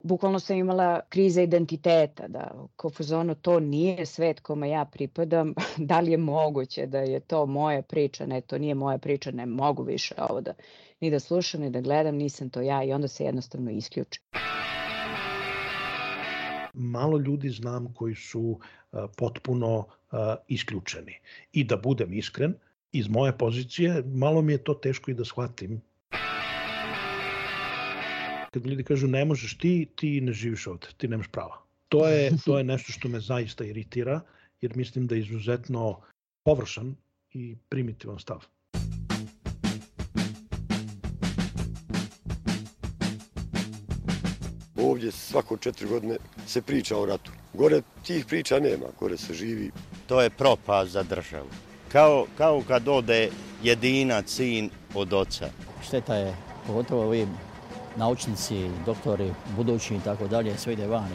bukvalno sam imala kriza identiteta, da ko fuzonu to nije svet kome ja pripadam, da li je moguće da je to moja priča, ne, to nije moja priča, ne mogu više ovo da ni da slušam, ni da gledam, nisam to ja i onda se jednostavno isključim. Malo ljudi znam koji su uh, potpuno uh, isključeni. I da budem iskren, iz moje pozicije, malo mi je to teško i da shvatim. Kad ljudi kažu ne možeš ti, ti ne živiš ovde, ti nemaš prava. To je, to je nešto što me zaista iritira, jer mislim da je izuzetno površan i primitivan stav. Ovdje svako četiri godine se priča o ratu. Gore tih priča nema, gore se živi. To je propast za državu. Kao, kao kad ode jedina sin od oca. Šteta je, pogotovo ovi naučnici, doktori, budući i tako dalje, sve ide vani.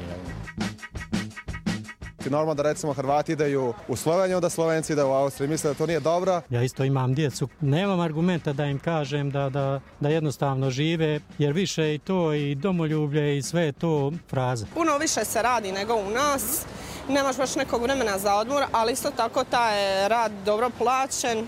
Normalno da recimo Hrvati ideju u Sloveniju, da Slovenci ide u Austriju. Misle da to nije dobro. Ja isto imam djecu. Nemam argumenta da im kažem da, da, da jednostavno žive, jer više i to i domoljublje i sve to fraza. Puno više se radi nego u nas. Nemaš baš nekog vremena za odmor, ali isto tako taj rad dobro plaćen.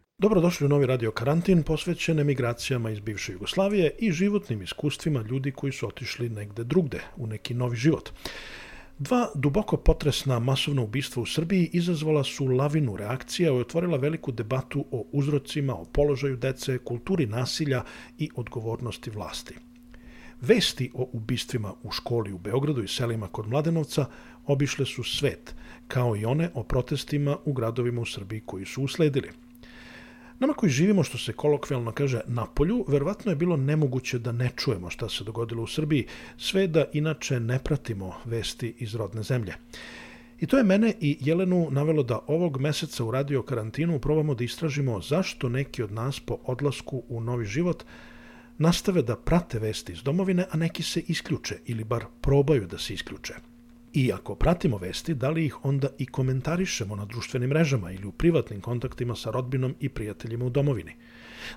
Dobrodošli u novi radio karantin posvećen emigracijama iz bivše Jugoslavije i životnim iskustvima ljudi koji su otišli negde drugde, u neki novi život. Dva duboko potresna masovna ubistva u Srbiji izazvala su lavinu reakcija i otvorila veliku debatu o uzrocima, o položaju dece, kulturi nasilja i odgovornosti vlasti. Vesti o ubistvima u školi u Beogradu i selima kod Mladenovca obišle su svet, kao i one o protestima u gradovima u Srbiji koji su usledili – Nama koji živimo, što se kolokvijalno kaže, na polju, verovatno je bilo nemoguće da ne čujemo šta se dogodilo u Srbiji, sve da inače ne pratimo vesti iz rodne zemlje. I to je mene i Jelenu navelo da ovog meseca u radio karantinu probamo da istražimo zašto neki od nas po odlasku u novi život nastave da prate vesti iz domovine, a neki se isključe ili bar probaju da se isključe. I ako pratimo vesti, da li ih onda i komentarišemo na društvenim mrežama ili u privatnim kontaktima sa rodbinom i prijateljima u domovini?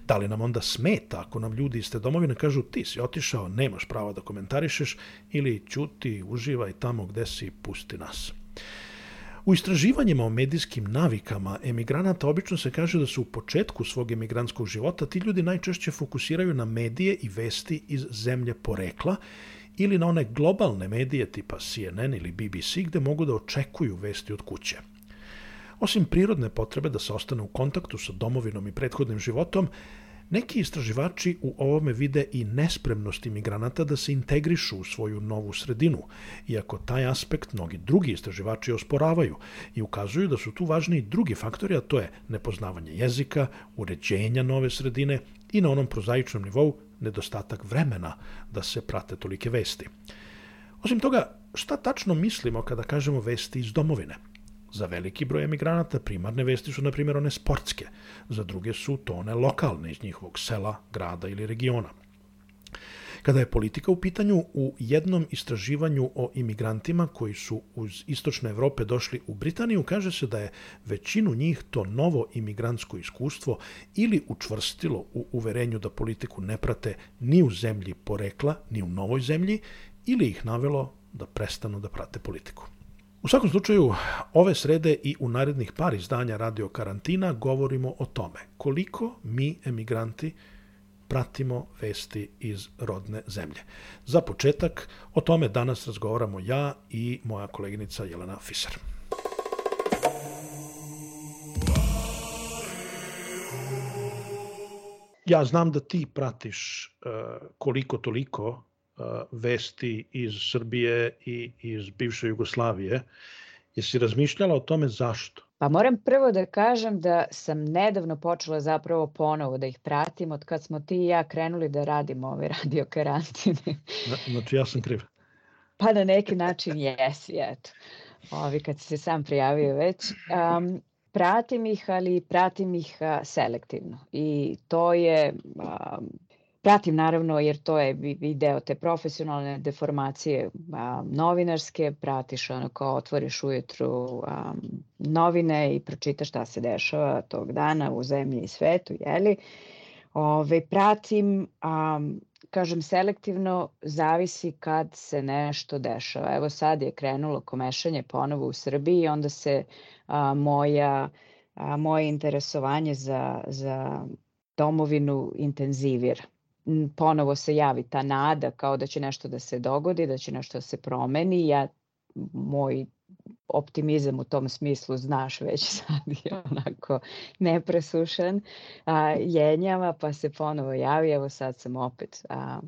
Da li nam onda smeta ako nam ljudi iz te domovine kažu ti si otišao, nemaš prava da komentarišeš ili ćuti, uživaj tamo gde si, pusti nas. U istraživanjima o medijskim navikama emigranata obično se kaže da su u početku svog emigrantskog života ti ljudi najčešće fokusiraju na medije i vesti iz zemlje porekla ili na one globalne medije tipa CNN ili BBC gde mogu da očekuju vesti od kuće. Osim prirodne potrebe da se ostane u kontaktu sa domovinom i prethodnim životom, neki istraživači u ovome vide i nespremnost imigranata da se integrišu u svoju novu sredinu, iako taj aspekt mnogi drugi istraživači osporavaju i ukazuju da su tu važni i drugi faktori, a to je nepoznavanje jezika, uređenja nove sredine i na onom prozaičnom nivou nedostatak vremena da se prate tolike vesti. Osim toga, šta tačno mislimo kada kažemo vesti iz domovine? Za veliki broj emigranata primarne vesti su, na primjer, one sportske, za druge su to one lokalne iz njihovog sela, grada ili regiona. Kada je politika u pitanju, u jednom istraživanju o imigrantima koji su uz istočne Evrope došli u Britaniju, kaže se da je većinu njih to novo imigrantsko iskustvo ili učvrstilo u uverenju da politiku ne prate ni u zemlji porekla, ni u novoj zemlji, ili ih navelo da prestanu da prate politiku. U svakom slučaju, ove srede i u narednih par izdanja Radio Karantina govorimo o tome koliko mi, emigranti, pratimo vesti iz rodne zemlje. Za početak, o tome danas razgovaramo ja i moja koleginica Jelena Fiser. Ja znam da ti pratiš uh, koliko toliko uh, vesti iz Srbije i iz bivše Jugoslavije. Jesi razmišljala o tome zašto? Pa moram prvo da kažem da sam nedavno počela zapravo ponovo da ih pratim od kad smo ti i ja krenuli da radimo ove radio karantine. Znači ja sam kriv. Pa na neki način jesi, eto. Ovi kad si se sam prijavio već. Um, pratim ih, ali pratim ih a, selektivno. I to je um, Pratim naravno jer to je video te profesionalne deformacije a, novinarske, pratiš ono kao otvoriš ujutru a, novine i pročitaš šta se dešava tog dana u zemlji i svetu, jeli? Ove, pratim, a, kažem selektivno, zavisi kad se nešto dešava. Evo sad je krenulo komešanje ponovo u Srbiji i onda se a, moja, a, moje interesovanje za, za domovinu intenzivira ponovo se javi ta nada kao da će nešto da se dogodi, da će nešto da se promeni. Ja, moj optimizam u tom smislu, znaš, već sad je onako nepresušen, a, jenjava, pa se ponovo javi, evo sad sam opet a,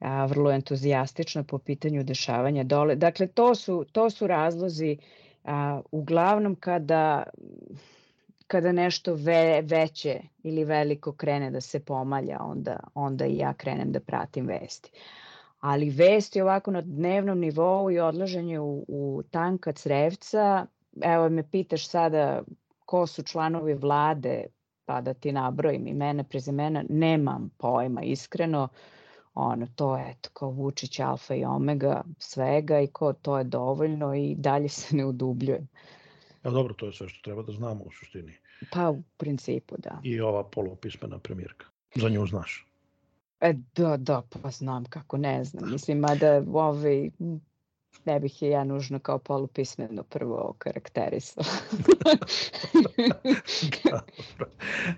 a, vrlo entuzijastična po pitanju dešavanja dole. Dakle, to su, to su razlozi a, uglavnom kada kada nešto ve, veće ili veliko krene da se pomalja, onda, onda i ja krenem da pratim vesti. Ali vesti ovako na dnevnom nivou i odlaženje u, u tanka crevca, evo me pitaš sada ko su članovi vlade, pa da ti nabrojim imena, prezimena, nemam pojma iskreno, ono, to je kao Vučić, alfa i omega svega i ko to je dovoljno i dalje se ne udubljujem. Ja, dobro, to je sve što treba da znamo u suštini. Pa u principu, da. I ova polupismena premijerka. Za nju znaš. E, da, da, pa znam kako ne znam. Mislim, mada ovaj, ne bih je ja nužno kao polupismeno prvo karakterisala.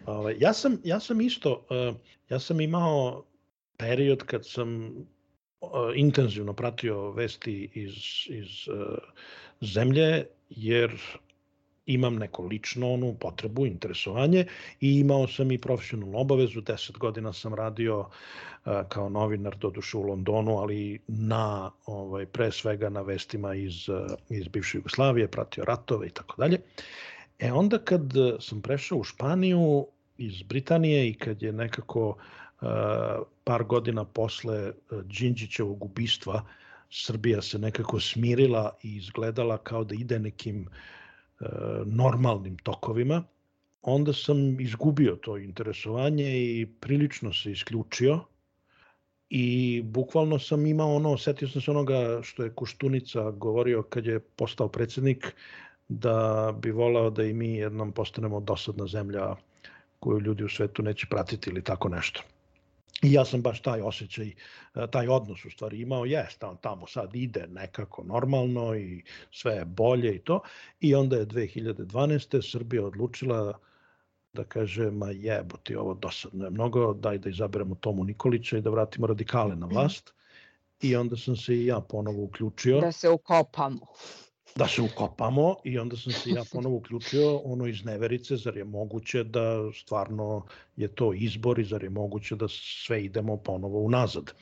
Ovaj, ja, sam, ja sam isto, uh, ja sam imao period kad sam uh, intenzivno pratio vesti iz, iz uh, zemlje, jer imam neko lično onu potrebu, interesovanje i imao sam i profesionalnu obavezu, 10 godina sam radio uh, kao novinar, doduše u Londonu, ali na, ovaj, pre svega na vestima iz, uh, iz bivše Jugoslavije, pratio ratove i tako dalje. E onda kad sam prešao u Španiju iz Britanije i kad je nekako uh, par godina posle Đinđićevog ubistva Srbija se nekako smirila i izgledala kao da ide nekim uh, E, normalnim tokovima, onda sam izgubio to interesovanje i prilično se isključio i bukvalno sam imao ono, setio sam se onoga što je Koštunica govorio kad je postao predsednik, da bi volao da i mi jednom postanemo dosadna zemlja koju ljudi u svetu neće pratiti ili tako nešto. I ja sam baš taj osjećaj, e, taj odnos u stvari imao, jeste, on tamo sad ide nekako normalno i sve je bolje i to. I onda je 2012. Srbija odlučila da kaže, ma jebo ti ovo dosadno je mnogo, daj da izaberemo Tomu Nikolića i da vratimo radikale na vlast. I onda sam se i ja ponovo uključio. Da se ukopamo da se ukopamo i onda sam se ja ponovo uključio ono iz neverice, zar je moguće da stvarno je to izbor i zar je moguće da sve idemo ponovo unazad.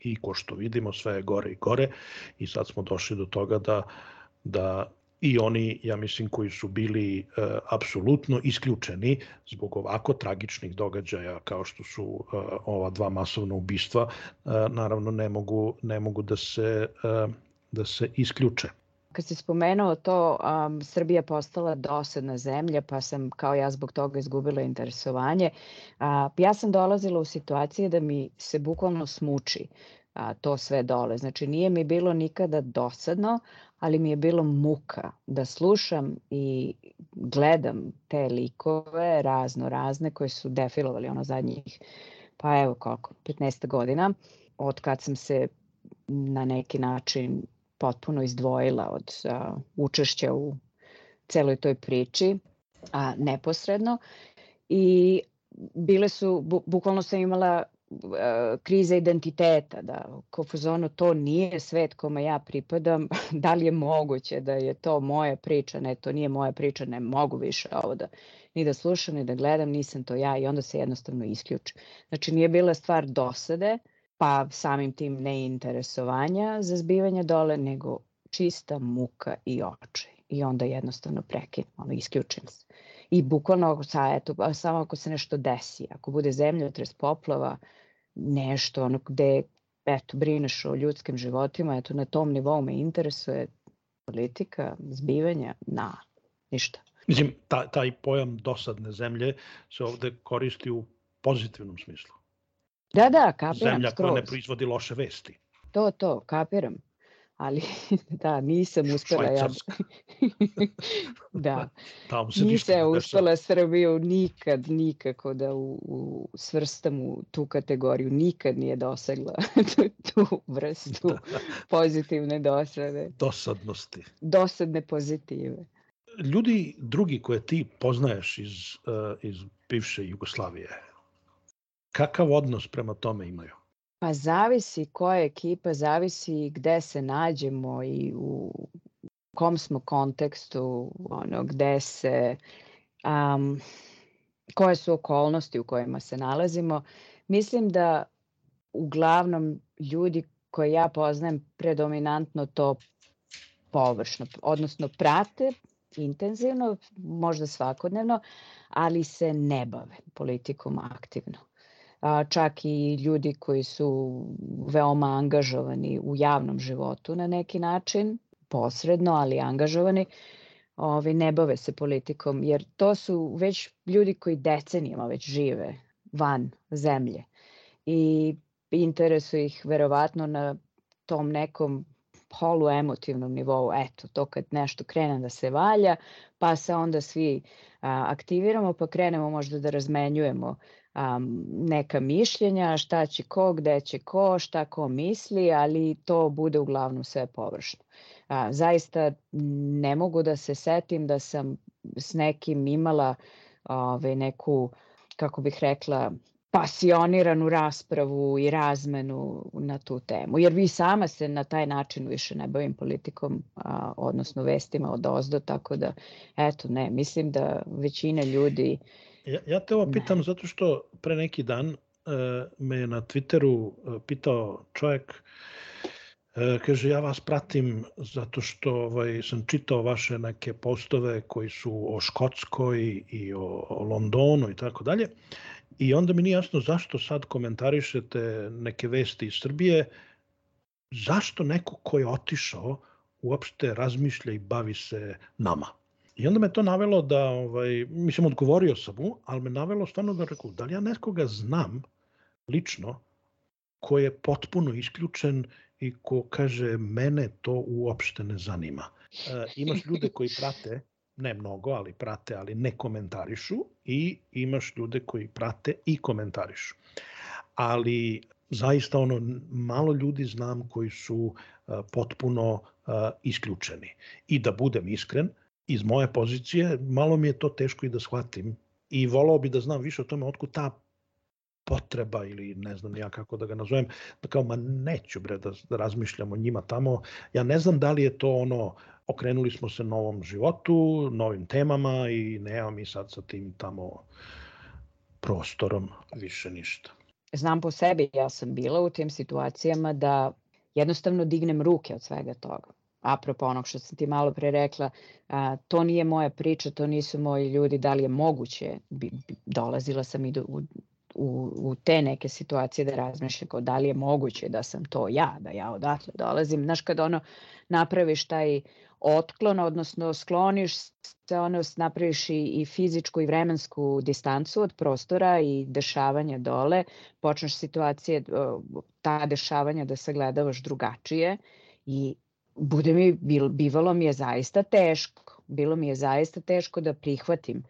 I ko što vidimo sve je gore i gore i sad smo došli do toga da, da i oni, ja mislim, koji su bili e, apsolutno isključeni zbog ovako tragičnih događaja kao što su e, ova dva masovna ubistva, e, naravno ne mogu, ne mogu da se, e, da se isključe. Kad si spomenuo to, um, Srbija postala dosadna zemlja, pa sam kao ja zbog toga izgubila interesovanje. A, ja sam dolazila u situacije da mi se bukvalno smuči a, to sve dole. Znači nije mi bilo nikada dosadno, ali mi je bilo muka da slušam i gledam te likove razno razne koje su defilovali ono zadnjih, pa evo koliko, 15 godina, od kad sam se na neki način potpuno izdvojila od učešća u celoj toj priči, a neposredno. I bile su, bu, bukvalno sam imala a, kriza identiteta, da ko fuzonu to nije svet kome ja pripadam, da li je moguće da je to moja priča, ne, to nije moja priča, ne mogu više ovo da ni da slušam, ni da gledam, nisam to ja i onda se jednostavno isključim. Znači nije bila stvar dosade, pa samim tim neinteresovanja za zbivanje dole, nego čista muka i očaj. i onda jednostavno prekinem, ono, isključim se. I bukvalno sa, eto, samo ako se nešto desi, ako bude zemljotres, poplava, nešto ono gde eto, brineš o ljudskim životima, eto, na tom nivou me interesuje politika, zbivanja, na, ništa. Mislim, ta, taj pojam dosadne zemlje se ovde koristi u pozitivnom smislu. Da, da, kapiram. Zemlja skroz. koja ne proizvodi loše vesti. To, to, kapiram. Ali, da, nisam uspela. Ja... da, Tamo se nisam dešava. uspela Srbiju nikad, nikako da u, u svrstam u tu kategoriju. Nikad nije dosegla tu, tu vrstu Da. pozitivne dosade. Dosadnosti. Dosadne pozitive. Ljudi drugi koje ti poznaješ iz, uh, iz bivše Jugoslavije, kakav odnos prema tome imaju? Pa zavisi koja je ekipa, zavisi gde se nađemo i u kom smo kontekstu, ono, gde se, um, koje su okolnosti u kojima se nalazimo. Mislim da uglavnom ljudi koje ja poznajem predominantno to površno, odnosno prate intenzivno, možda svakodnevno, ali se ne bave politikom aktivno čak i ljudi koji su veoma angažovani u javnom životu na neki način, posredno, ali angažovani, ovi, ne bave se politikom, jer to su već ljudi koji decenijama već žive van zemlje i interesuje ih verovatno na tom nekom polu emotivnom nivou, eto, to kad nešto krene da se valja, pa se onda svi a, aktiviramo, pa krenemo možda da razmenjujemo um, neka mišljenja, šta će ko, gde će ko, šta ko misli, ali to bude uglavnom sve površno. A, zaista ne mogu da se setim da sam s nekim imala ove, neku, kako bih rekla, pasioniranu raspravu i razmenu na tu temu. Jer vi sama se na taj način više ne bavim politikom, a, odnosno vestima od ozdo, tako da, eto, ne, mislim da većina ljudi Ja, ja te ovo pitam ne. zato što pre neki dan e, me je na Twitteru e, pitao čovjek, e, kaže ja vas pratim zato što ovaj, sam čitao vaše neke postove koji su o Škotskoj i o, o Londonu i tako dalje. I onda mi nije jasno zašto sad komentarišete neke vesti iz Srbije, zašto neko ko je otišao uopšte razmišlja i bavi se nama. I onda me to navelo da, ovaj, mislim, odgovorio sam mu, ali me navelo stvarno da rekao, da li ja nekoga znam lično ko je potpuno isključen i ko kaže mene to uopšte ne zanima. E, imaš ljude koji prate, ne mnogo, ali prate, ali ne komentarišu i imaš ljude koji prate i komentarišu. Ali zaista ono malo ljudi znam koji su uh, potpuno uh, isključeni. I da budem iskren, iz moje pozicije, malo mi je to teško i da shvatim i volao bi da znam više o tome otkud ta potreba ili ne znam ja kako da ga nazovem, da kao ma neću bre da, da razmišljam o njima tamo. Ja ne znam da li je to ono okrenuli smo se novom životu, novim temama i nema mi sad sa tim tamo prostorom više ništa. Znam po sebi, ja sam bila u tim situacijama da jednostavno dignem ruke od svega toga apropo onog što sam ti malo pre rekla, a, to nije moja priča, to nisu moji ljudi, da li je moguće, bi, bi, dolazila sam i do, u, u, u te neke situacije da razmišljam kao da li je moguće da sam to ja, da ja odatle dolazim. Znaš, kad ono napraviš taj otklon, odnosno skloniš se, ono, napraviš i, i fizičku i vremensku distancu od prostora i dešavanja dole, počneš situacije, ta dešavanja da sagledavaš drugačije i bude mi, bivalo mi je zaista teško. Bilo mi je zaista teško da prihvatim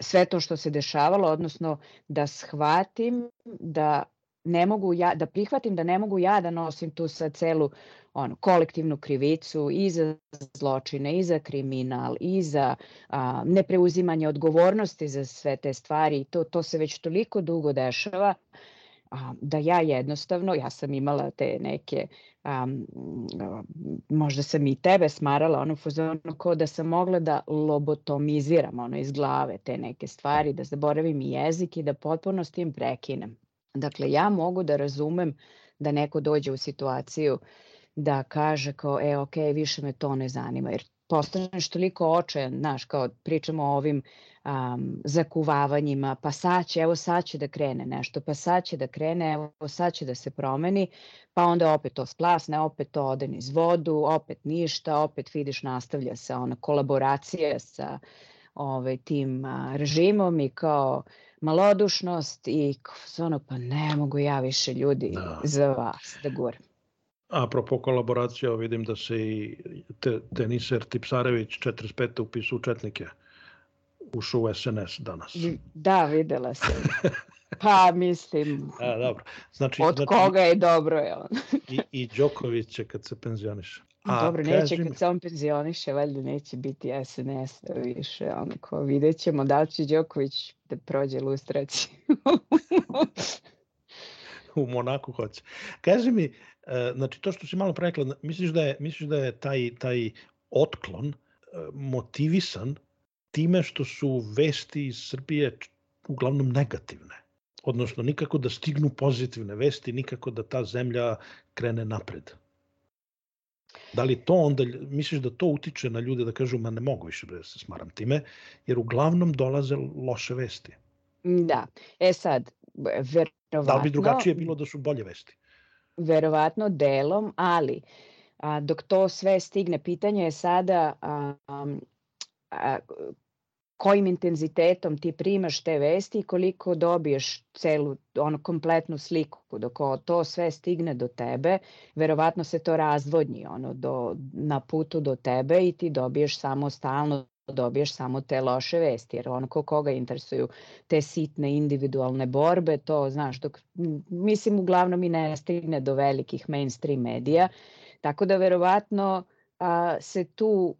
sve to što se dešavalo, odnosno da shvatim da ne mogu ja, da prihvatim da ne mogu ja da nosim tu sa celu ono, kolektivnu krivicu i za zločine, i za kriminal, i za a, nepreuzimanje odgovornosti za sve te stvari. To, to se već toliko dugo dešava da ja jednostavno, ja sam imala te neke, um, možda sam i tebe smarala ono fazonu kao da sam mogla da lobotomiziram ono iz glave te neke stvari, da zaboravim i jezik i da potpuno s tim prekinem. Dakle, ja mogu da razumem da neko dođe u situaciju da kaže kao, e, ok, više me to ne zanima, jer postaneš toliko očajan, znaš, kao pričamo o ovim um, zakuvavanjima, pa sad će, evo sad će da krene nešto, pa sad će da krene, evo sad će da se promeni, pa onda opet to splasne, opet to ode niz vodu, opet ništa, opet vidiš nastavlja se ona kolaboracija sa ovaj, tim a, režimom i kao malodušnost i ono, pa ne mogu ja više ljudi da. za vas da guram. Apropo kolaboracija, vidim da se i te, teniser Tipsarević 45. upisu u Četnike ušao u SNS danas. Da, videla sam. Pa mislim, A, dobro. Znači, od znači, koga je dobro je on. i, I Đoković će kad se penzioniše. A, Dobro, neće kad se on penzioniše, valjda neće biti SNS više, onako, vidjet ćemo da li će Đoković da prođe lustraciju. u Monaku hoće. Kaži mi, e, znači to što si malo prekla, misliš da je, misliš da je taj, taj otklon e, motivisan time što su vesti iz Srbije uglavnom negativne? Odnosno, nikako da stignu pozitivne vesti, nikako da ta zemlja krene napred. Da li to onda, misliš da to utiče na ljude da kažu, ma ne mogu više da se smaram time, jer uglavnom dolaze loše vesti. Da. E sad, verovatno... Da li bi drugačije bilo da su bolje vesti? Verovatno delom, ali a, dok to sve stigne, pitanje je sada a, a, kojim intenzitetom ti primaš te vesti i koliko dobiješ celu, ono, kompletnu sliku. Dok to sve stigne do tebe, verovatno se to razvodnji ono, do, na putu do tebe i ti dobiješ samo stalno dobiješ samo te loše vesti, jer ono ko koga interesuju te sitne individualne borbe, to znaš, dok, mislim uglavnom i ne stigne do velikih mainstream medija, tako da verovatno a, se tu,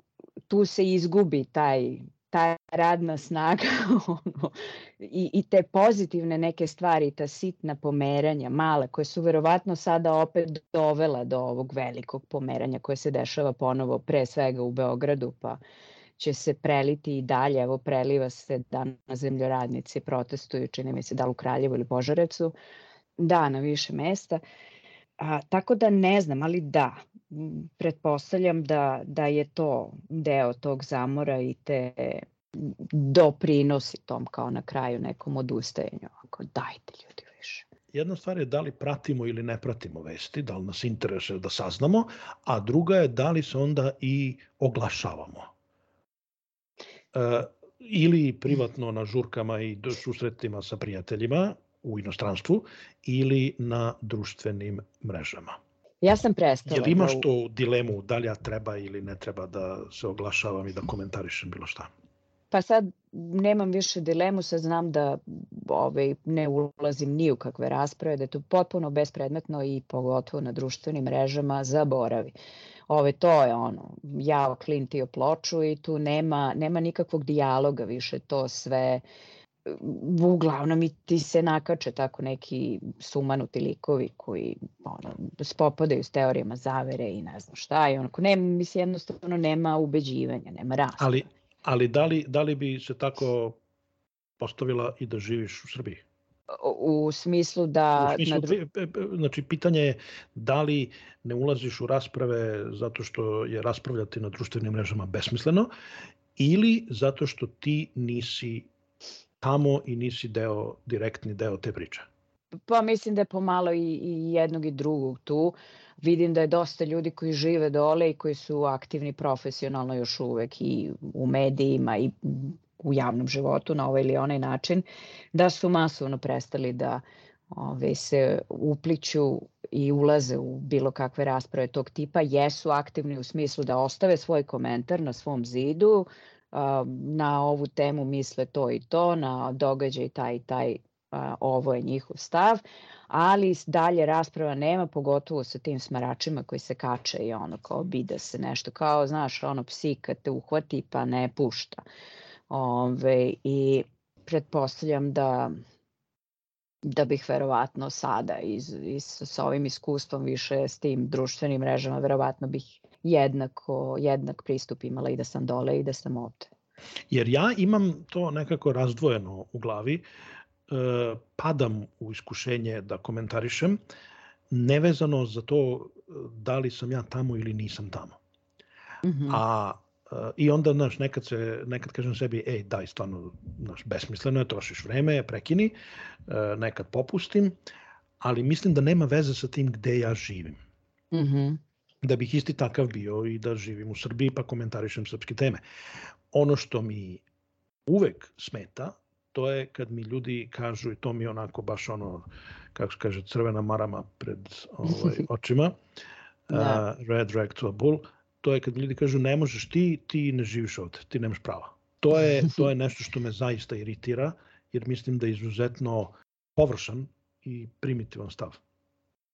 tu se izgubi taj ta radna snaga ono, i, i te pozitivne neke stvari, ta sitna pomeranja, male, koje su verovatno sada opet dovela do ovog velikog pomeranja koje se dešava ponovo pre svega u Beogradu, pa će se preliti i dalje, evo preliva se danas zemljoradnici protestuju, čini mi se da u Kraljevu ili Požarecu, da, na više mesta. A, tako da ne znam, ali da, pretpostavljam da, da je to deo tog zamora i te doprinosi tom kao na kraju nekom odustajanju. Ako dajte ljudi više. Jedna stvar je da li pratimo ili ne pratimo vesti, da li nas interesuje da saznamo, a druga je da li se onda i oglašavamo. E, ili privatno na žurkama i susretima sa prijateljima u inostranstvu ili na društvenim mrežama. Ja sam prestala. Jel imaš da tu dilemu da li ja treba ili ne treba da se oglašavam i da komentarišem bilo šta? Pa sad nemam više dilemu, sad znam da ovaj, ne ulazim ni u kakve rasprave, da je to potpuno bespredmetno i pogotovo na društvenim mrežama zaboravi. Ove, to je ono, ja klintio ploču i tu nema, nema nikakvog dijaloga više, to sve uglavnom i ti se nakače tako neki sumanuti likovi koji ono, spopadaju s teorijama zavere i ne znam šta i onako, nema, mislim, jednostavno nema ubeđivanja, nema rasprave. Ali, ali da li, da li bi se tako postavila i da živiš u Srbiji? U smislu da... U smislu, na... Znači, pitanje je da li ne ulaziš u rasprave zato što je raspravljati na društvenim mrežama besmisleno ili zato što ti nisi tamo i nisi deo, direktni deo te priče? Pa mislim da je pomalo i, i jednog i drugog tu. Vidim da je dosta ljudi koji žive dole i koji su aktivni profesionalno još uvek i u medijima i u javnom životu na ovaj ili onaj način, da su masovno prestali da ove, se upliću i ulaze u bilo kakve rasprave tog tipa, jesu aktivni u smislu da ostave svoj komentar na svom zidu, na ovu temu misle to i to, na događaj taj i taj, ovo je njihov stav, ali dalje rasprava nema, pogotovo sa tim smaračima koji se kače i ono kao bida se nešto, kao znaš ono psi kad te uhvati pa ne pušta. Ove, I pretpostavljam da da bih verovatno sada iz, iz, sa ovim iskustvom više s tim društvenim mrežama, verovatno bih jednako, jednak pristup imala i da sam dole i da sam ovde. Jer ja imam to nekako razdvojeno u glavi, e, padam u iskušenje da komentarišem, nevezano za to da li sam ja tamo ili nisam tamo. Mm -hmm. A e, I onda, znaš, nekad, se, nekad kažem sebi, ej, daj, stvarno, znaš, besmisleno je, trošiš vreme, prekini, uh, nekad popustim, ali mislim da nema veze sa tim gde ja živim. Mm -hmm. Da bih isti takav bio i da živim u Srbiji pa komentarišem srpske teme. Ono što mi uvek smeta, to je kad mi ljudi kažu, i to mi onako baš ono, kako se kaže, crvena marama pred ovaj, očima, da. uh, red rag to a bull, to je kad mi ljudi kažu ne možeš ti, ti ne živiš ovde, ti nemaš prava. To je, to je nešto što me zaista iritira, jer mislim da je izuzetno površan i primitivan stav.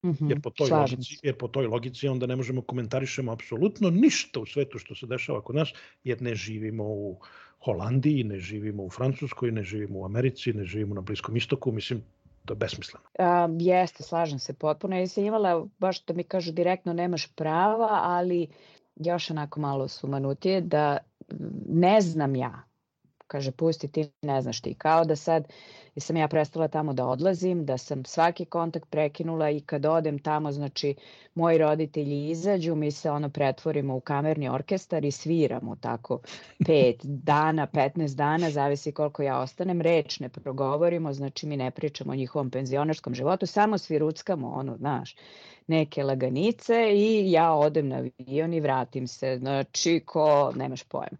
Mm -hmm, jer, po toj logici, jer po toj logici onda ne možemo komentarišemo apsolutno ništa u svetu što se dešava kod nas, jer ne živimo u Holandiji, ne živimo u Francuskoj, ne živimo u Americi, ne živimo na Bliskom istoku, mislim, to je besmisleno. A, jeste, slažem se potpuno. Ja sam imala, baš da mi kažu direktno nemaš prava, ali još onako malo sumanutije da ne znam ja, kaže pusti ti ne znaš ti, kao da sad sam ja prestala tamo da odlazim, da sam svaki kontakt prekinula i kad odem tamo, znači moji roditelji izađu, mi se ono pretvorimo u kamerni orkestar i sviramo tako pet dana, 15 dana, zavisi koliko ja ostanem, reč ne progovorimo, znači mi ne pričamo o njihovom penzionerskom životu, samo sviruckamo ono, znaš, neke laganice i ja odem na avion i vratim se, znači ko, nemaš pojma.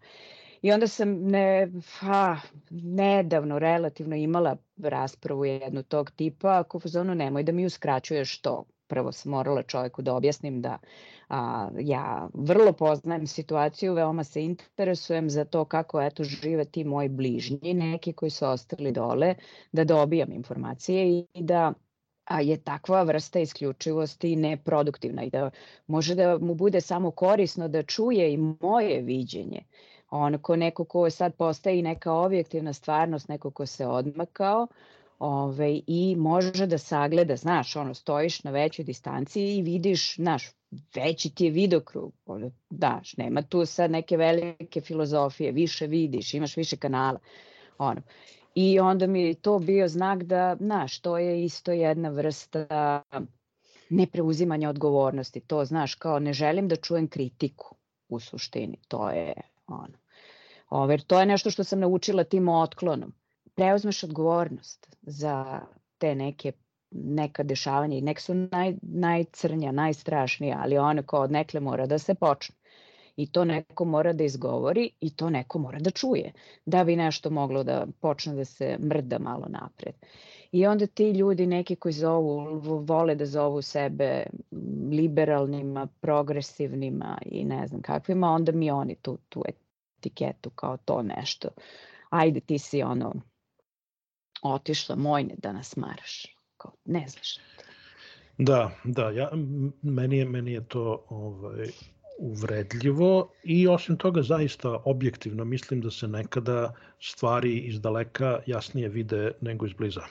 I onda sam ne, ha, nedavno relativno imala raspravu jednu tog tipa, ako u zonu nemoj da mi uskraćuješ to. Prvo sam morala čovjeku da objasnim da a, ja vrlo poznajem situaciju, veoma se interesujem za to kako eto žive ti moji bližnji, neki koji su ostali dole, da dobijam informacije i da a je takva vrsta isključivosti neproduktivna i da može da mu bude samo korisno da čuje i moje viđenje on ko neko ko sad postaje neka objektivna stvarnost, neko ko se odmakao ovaj, i može da sagleda, znaš, ono, stojiš na većoj distanci i vidiš, znaš, veći ti je vidokrug, daš, nema tu sad neke velike filozofije, više vidiš, imaš više kanala, ono. I onda mi je to bio znak da, znaš, to je isto jedna vrsta nepreuzimanja odgovornosti. To, znaš, kao ne želim da čujem kritiku u suštini. To je ono. Ove, to je nešto što sam naučila tim otklonom. Preuzmeš odgovornost za te neke neka dešavanja i nek su naj, najcrnja, najstrašnija, ali one ko od nekle mora da se počne. I to neko mora da izgovori i to neko mora da čuje, da bi nešto moglo da počne da se mrda malo napred. I onda ti ljudi, neki koji zovu, vole da zovu sebe liberalnima, progresivnima i ne znam kakvima, onda mi oni tu, tu etiketu kao to nešto. Ajde ti si ono otišla mojne da nas maraš. Kao, ne znaš. Da, da, ja, meni, je, meni je to ovaj, uvredljivo i osim toga zaista objektivno mislim da se nekada stvari iz daleka jasnije vide nego iz bliza.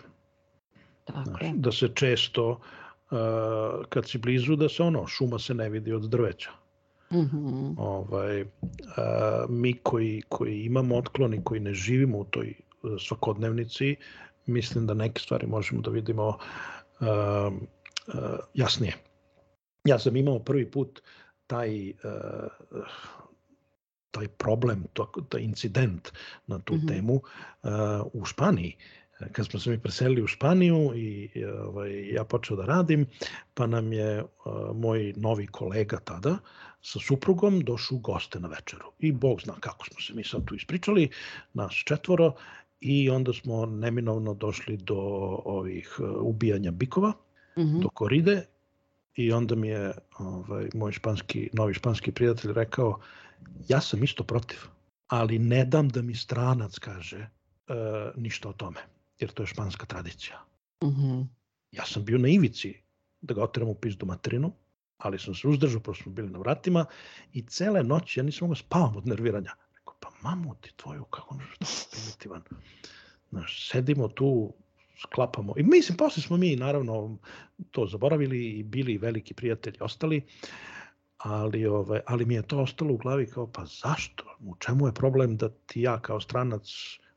Tako Znaš, Da se često uh, kad si blizu da se ono šuma se ne vidi od drveća. Mm -hmm. ovaj, a, mi koji, koji imamo otklon i koji ne živimo u toj e, svakodnevnici, mislim da neke stvari možemo da vidimo a, a, jasnije. Ja sam imao prvi put taj a, taj problem, to, taj incident na tu mm -hmm. temu uh, u Španiji kad smo se mi preselili u Španiju i ovaj, ja počeo da radim, pa nam je uh, moj novi kolega tada sa suprugom došao u goste na večeru. I Bog zna kako smo se mi sad tu ispričali, nas četvoro, i onda smo neminovno došli do ovih uh, ubijanja bikova, mm -hmm. do koride, i onda mi je ovaj, moj španski, novi španski prijatelj rekao, ja sam isto protiv, ali ne dam da mi stranac kaže uh, ništa o tome jer to je španska tradicija. Mm -hmm. Ja sam bio na ivici da ga oteram u pizdu materinu, ali sam se uzdržao, prosto smo bili na vratima i cele noći ja nisam mogao spavam od nerviranja. Rekao, pa mamu ti tvoju, kako možeš da primitivan. Znaš, sedimo tu, sklapamo. I mislim, posle smo mi naravno to zaboravili i bili veliki prijatelji ostali, ali, ovaj, ali mi je to ostalo u glavi kao, pa zašto? U čemu je problem da ti ja kao stranac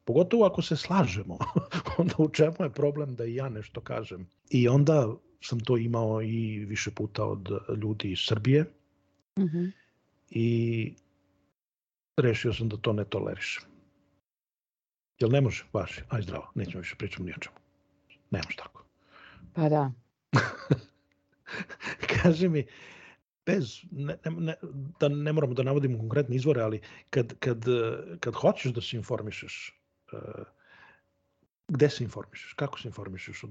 Pogotovo ako se slažemo, onda u čemu je problem da i ja nešto kažem. I onda sam to imao i više puta od ljudi iz Srbije. Mm -hmm. I rešio sam da to ne tolerišem. Jel ne može? Važi, aj zdravo, nećemo više pričamo ni o čemu. Ne može tako. Pa da. Kaži mi, bez, ne, ne, da ne moramo da navodimo konkretne izvore, ali kad, kad, kad hoćeš da se informišeš, gde se informišeš? Kako se informišeš o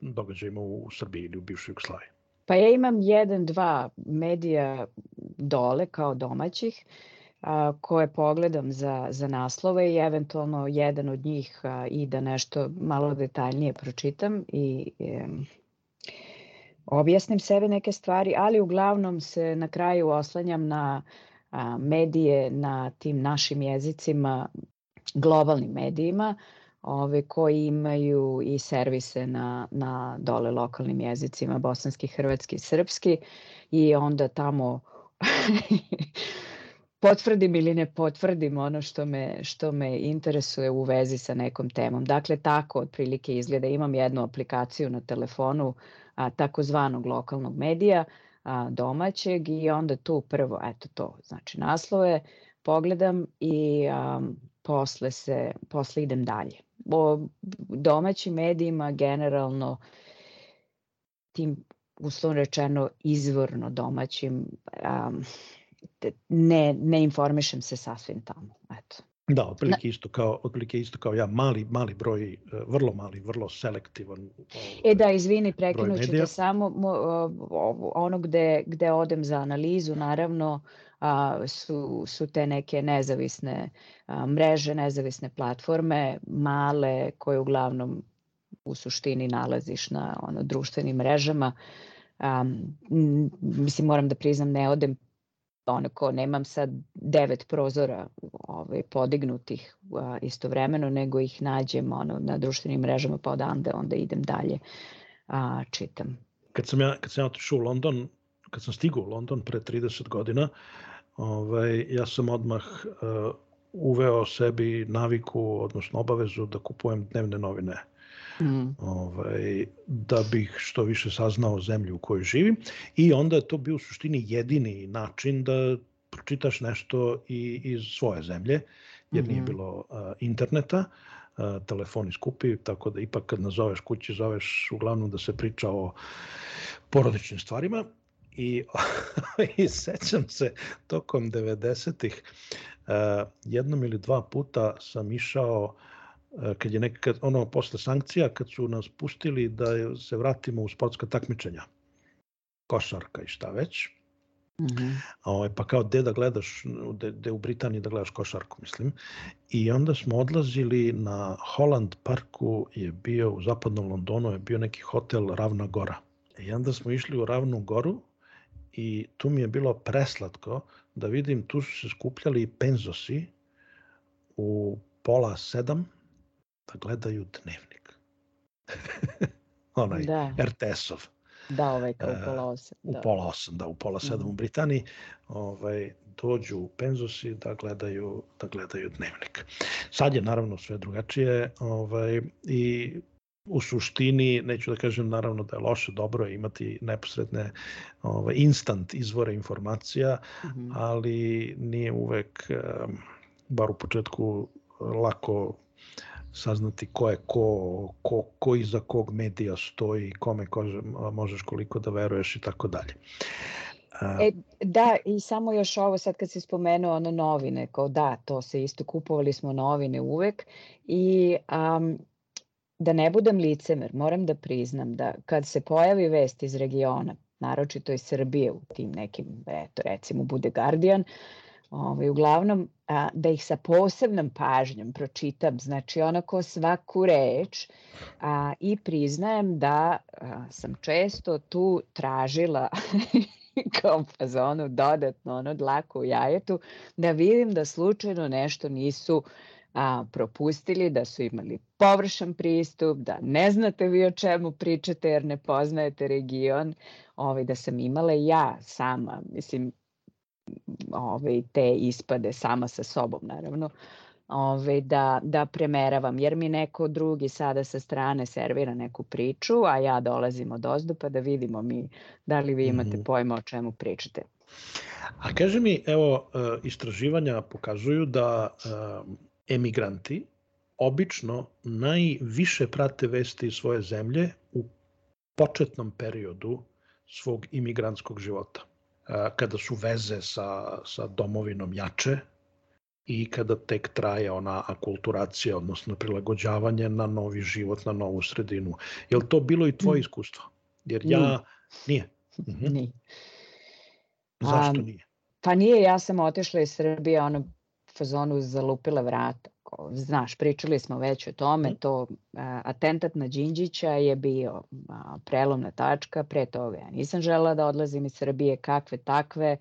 događajima u, Srbiji ili u bivšoj Jugoslaviji? Pa ja imam jedan, dva medija dole kao domaćih koje pogledam za, za naslove i eventualno jedan od njih i da nešto malo detaljnije pročitam i objasnim sebi neke stvari, ali uglavnom se na kraju oslanjam na medije na tim našim jezicima, globalnim medijima, ove, koji imaju i servise na, na dole lokalnim jezicima, bosanski, hrvatski, srpski i onda tamo potvrdim ili ne potvrdim ono što me, što me interesuje u vezi sa nekom temom. Dakle, tako otprilike izgleda. Imam jednu aplikaciju na telefonu a, takozvanog lokalnog medija a, domaćeg i onda tu prvo, eto to, znači naslove, pogledam i a, posle, se, posle idem dalje. O domaćim medijima generalno tim uslovno rečeno izvorno domaćim um, ne, ne informišem se sasvim tamo. Eto. Da, otprilike isto kao otprilike isto kao ja, mali mali broj, e, vrlo mali, vrlo selektivan. E da, izvini, prekinuću te samo ono gde gde odem za analizu, naravno, a, su su te neke nezavisne a, mreže, nezavisne platforme, male koje uglavnom u suštini nalaziš na ono društvenim mrežama. Um, mislim moram da priznam ne odem onako nemam sad devet prozora ovaj, podignutih a, istovremeno, nego ih nađem ono, na društvenim mrežama pa odande onda idem dalje a, čitam. Kad sam ja, kad sam ja otišao u London, kad sam stigao u London pre 30 godina, ovaj, ja sam odmah uh, uveo sebi naviku, odnosno obavezu da kupujem dnevne novine mm. ovaj, da bih što više saznao zemlju u kojoj živim i onda je to bio u suštini jedini način da pročitaš nešto i iz svoje zemlje, jer mm nije mhm. bilo uh, interneta, uh, telefoni skupi, tako da ipak kad nazoveš kući, zoveš uglavnom da se priča o porodičnim stvarima i, i sećam se tokom 90-ih uh, jednom ili dva puta sam išao uh, kad je nekad, ono, posle sankcija, kad su nas pustili da se vratimo u sportska takmičenja, košarka i šta već, Mm -hmm. ovaj, pa kao gde da gledaš, gde, u Britaniji da gledaš košarku, mislim. I onda smo odlazili na Holland Parku, je bio u zapadnom Londonu, je bio neki hotel Ravna Gora. I onda smo išli u Ravnu Goru i tu mi je bilo preslatko da vidim, tu su se skupljali penzosi u pola sedam, da gledaju dnevnik. Onaj da. RTS-ov. Da, ovaj kao u pola osam. Da. U pola osam, da, u pola sedam mm. u Britaniji. Ovaj, dođu u penzosi da gledaju, da gledaju dnevnik. Sad je naravno sve drugačije ovaj, i u suštini, neću da kažem naravno da je loše, dobro je imati neposredne ovaj, instant izvore informacija, mm -hmm. ali nije uvek, bar u početku, lako saznati ko je ko, ko, ko iza kog medija stoji, kome ko, možeš koliko da veruješ i tako dalje. E, da, i samo još ovo sad kad si spomenuo ono novine, kao da, to se isto kupovali smo novine uvek i um, da ne budem licemer, moram da priznam da kad se pojavi vest iz regiona, naročito iz Srbije u tim nekim, eto recimo bude Guardian, Ovaj, uglavnom, a, da ih sa posebnom pažnjom pročitam, znači onako svaku reč a, i priznajem da a, sam često tu tražila kao fazonu dodatno ono dlaku u jajetu, da vidim da slučajno nešto nisu a, propustili, da su imali površan pristup, da ne znate vi o čemu pričate jer ne poznajete region, ovaj, da sam imala ja sama, mislim, ove, te ispade sama sa sobom naravno ove, da, da premeravam, jer mi neko drugi sada sa strane servira neku priču, a ja dolazim od ozdo pa da vidimo mi da li vi imate -hmm. pojma o čemu pričate. A kaže mi, evo, e, istraživanja pokazuju da e, emigranti obično najviše prate vesti iz svoje zemlje u početnom periodu svog imigrantskog života. Kada su veze sa, sa domovinom jače i kada tek traje ona akulturacija, odnosno prilagođavanje na novi život, na novu sredinu. Je li to bilo i tvoje mm. iskustvo? Jer ja... Nije. Mhm. Nije. Zašto nije? Pa nije, ja sam otišla iz Srbije, ono, fazonu zalupila vrata. Znaš, pričali smo već o tome, mhm. to a, atentat na Đinđića je bio a, prelomna tačka, pre toga ja nisam žela da odlazim iz Srbije, kakve takve,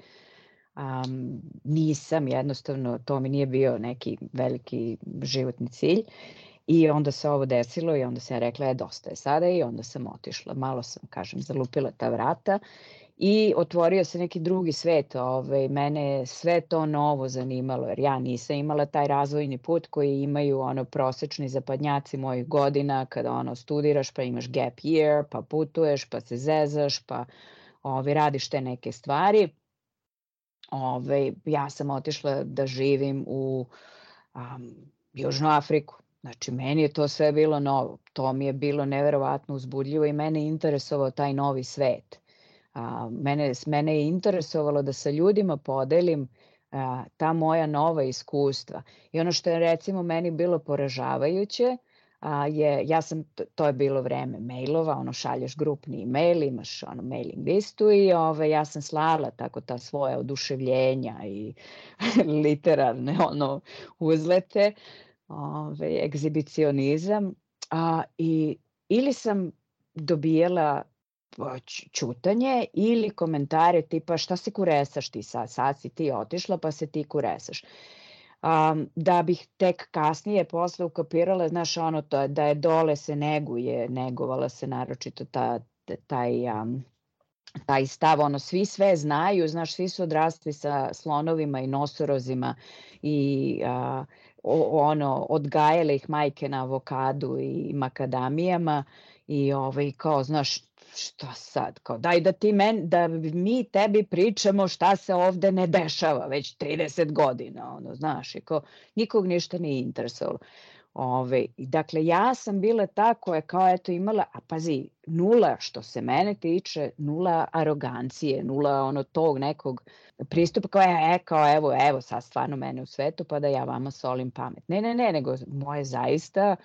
um, nisam jednostavno, to mi nije bio neki veliki životni cilj i onda se ovo desilo i onda se ja rekla, je dosta je sada i onda sam otišla, malo sam, kažem, zalupila ta vrata i otvorio se neki drugi svet. Ove, ovaj, mene je sve to novo zanimalo, jer ja nisam imala taj razvojni put koji imaju ono prosečni zapadnjaci mojih godina, kada ono studiraš pa imaš gap year, pa putuješ, pa se zezaš, pa ove, ovaj, radiš te neke stvari. Ove, ovaj, ja sam otišla da živim u um, Južnu Afriku. Znači, meni je to sve bilo novo. To mi je bilo neverovatno uzbudljivo i mene interesovao taj novi svet a, mene, mene je interesovalo da sa ljudima podelim a, ta moja nova iskustva. I ono što je recimo meni bilo poražavajuće, a, je, ja sam, to je bilo vreme mailova, ono šalješ grupni mail, imaš ono mailing listu i ove, ja sam slala tako ta svoja oduševljenja i literarne ono uzlete, ove, egzibicionizam, a, i ili sam dobijala čutanje ili komentare tipa šta se kuresaš ti sad, sad si ti otišla pa se ti kuresaš. Um, da bih tek kasnije posle ukapirala, znaš, ono to, da je dole se neguje, negovala se naročito ta, taj, um, taj stav, ono, svi sve znaju, znaš, svi su odrasli sa slonovima i nosorozima i uh, ono, odgajale ih majke na avokadu i makadamijama i ovaj, kao, znaš, šta sad, kao daj da ti men, da mi tebi pričamo šta se ovde ne dešava već 30 godina, ono, znaš, i kao nikog ništa nije interesovalo. Ove, dakle, ja sam bila ta koja kao eto imala, a pazi, nula što se mene tiče, nula arogancije, nula ono tog nekog pristupa kao je, e, kao evo, evo sad stvarno mene u svetu pa da ja vama solim pamet. Ne, ne, ne, nego moje zaista a,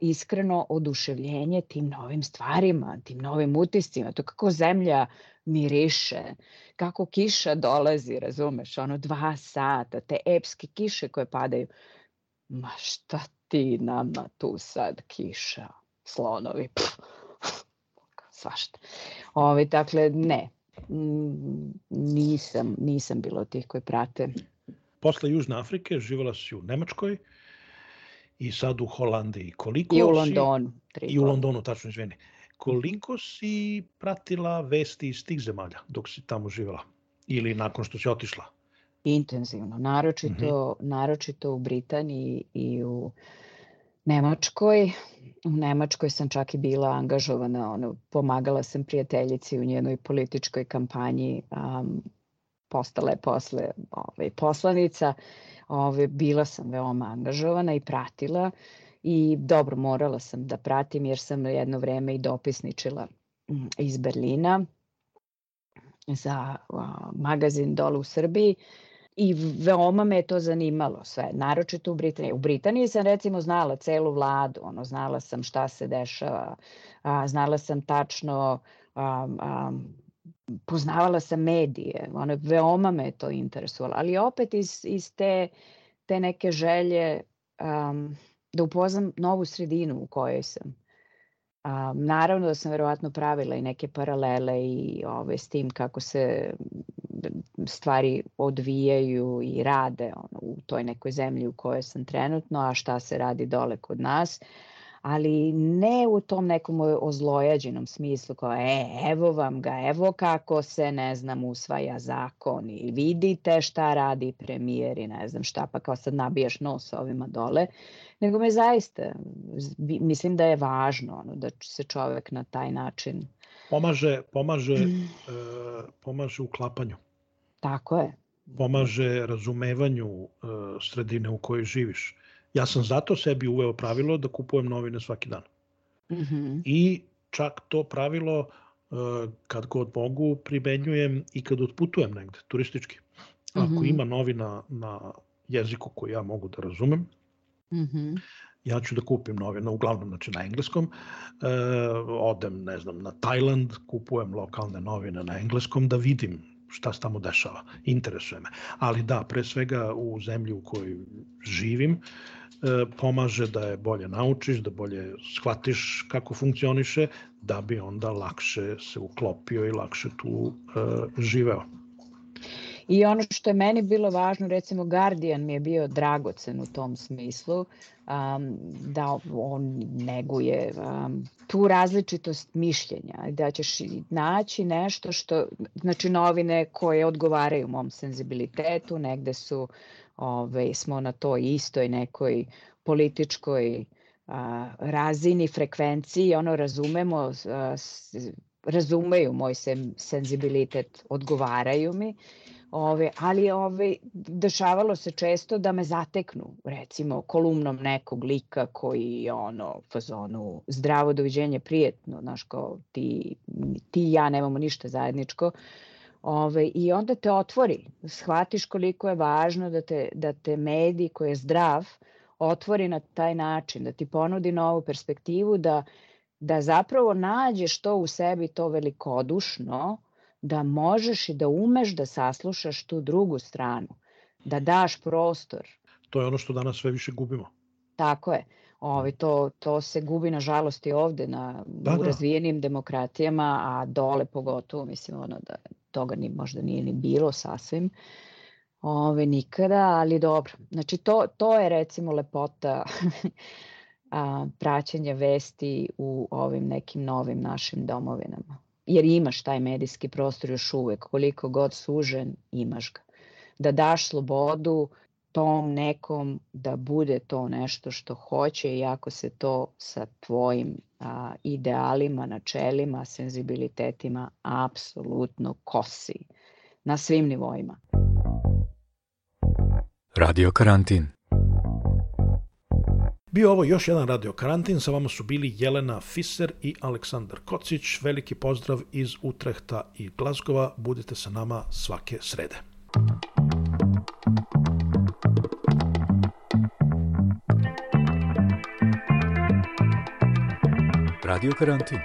iskreno oduševljenje tim novim stvarima, tim novim utiscima, to kako zemlja miriše, kako kiša dolazi, razumeš, ono dva sata, te epske kiše koje padaju. Ma šta ti nama tu sad kiša, slonovi, pff, svašta. Ovi, dakle, ne, nisam, nisam bilo tih koji prate. Posle Južne Afrike živala si u Nemačkoj, i sad u Holandiji. Koliko I u Londonu. Si, I u Londonu, tačno, izvini. Koliko si pratila vesti iz tih zemalja dok si tamo živela? Ili nakon što si otišla? Intenzivno, naročito, mm -hmm. naročito u Britaniji i u Nemačkoj. U Nemačkoj sam čak i bila angažovana, ono, pomagala sam prijateljici u njenoj političkoj kampanji, um, postala je posle ovaj, poslanica ove, bila sam veoma angažovana i pratila i dobro morala sam da pratim jer sam jedno vreme i dopisničila mm, iz Berlina za magazin dole u Srbiji i veoma me je to zanimalo sve, naročito u Britaniji. U Britaniji sam recimo znala celu vladu, ono, znala sam šta se dešava, a, znala sam tačno a, a, poznavala sam medije, ono, veoma me to interesovalo, ali opet iz, iz te, te neke želje um, da upoznam novu sredinu u kojoj sam. Um, naravno da sam verovatno pravila i neke paralele i ove, s tim kako se stvari odvijaju i rade ono, u toj nekoj zemlji u kojoj sam trenutno, a šta se radi dole kod nas. Uh, ali ne u tom nekom ozlojađenom smislu kao e, evo vam ga, evo kako se, ne znam, usvaja zakon i vidite šta radi premijer i ne znam šta, pa kao sad nabijaš nos ovima dole, nego me zaista, mislim da je važno ono, da se čovek na taj način pomaže, pomaže, mm. e, pomaže u klapanju. Tako je. Pomaže razumevanju uh, sredine u kojoj živiš. Ja sam zato sebi uveo pravilo da kupujem novine svaki dan. Mm -hmm. I čak to pravilo uh, kad god mogu primenjujem i kad otputujem negde turistički. Ako mm -hmm. ima novina na jeziku koji ja mogu da razumem, mm -hmm. ja ću da kupim novine, uglavnom znači na engleskom, e, odem, ne znam, na Tajland, kupujem lokalne novine na engleskom da vidim šta se tamo dešava, interesuje me. Ali da, pre svega u zemlji u kojoj živim, e, pomaže da je bolje naučiš, da bolje shvatiš kako funkcioniše, da bi onda lakše se uklopio i lakše tu e, živeo. I ono što je meni bilo važno, recimo Guardian mi je bio dragocen u tom smislu, um, da on neguje um, tu različitost mišljenja, da ćeš naći nešto što, znači novine koje odgovaraju mom senzibilitetu, negde su, ove, smo na toj istoj nekoj političkoj a, razini, frekvenciji, ono razumemo, a, razumeju moj sen, senzibilitet, odgovaraju mi Ove, ali ove, dešavalo se često da me zateknu, recimo, kolumnom nekog lika koji je ono, fazonu, zdravo, doviđenje, prijetno, znaš, kao ti, ti i ja nemamo ništa zajedničko, Ove, I onda te otvori, shvatiš koliko je važno da te, da te medij koji je zdrav otvori na taj način, da ti ponudi novu perspektivu, da, da zapravo nađeš to u sebi, to velikodušno, da možeš i da umeš da saslušaš tu drugu stranu, da daš prostor. To je ono što danas sve više gubimo. Tako je. Ovi, to, to se gubi nažalost i ovde na, da, u da. razvijenim demokratijama, a dole pogotovo, mislim, ono da toga ni, možda nije ni bilo sasvim. Ove, nikada, ali dobro. Znači, to, to je recimo lepota a, praćenja vesti u ovim nekim novim našim domovinama jer imaš taj medijski prostor još uvek, koliko god sužen, imaš ga. Da daš slobodu tom nekom da bude to nešto što hoće, iako se to sa tvojim a, idealima, načelima, senzibilitetima apsolutno kosi na svim nivoima. Radio karantin Bio ovo još jedan radio karantin, sa vama su bili Jelena Fiser i Aleksandar Kocić. Veliki pozdrav iz Utrehta i Glazgova. Budite sa nama svake srede. Radio karantin.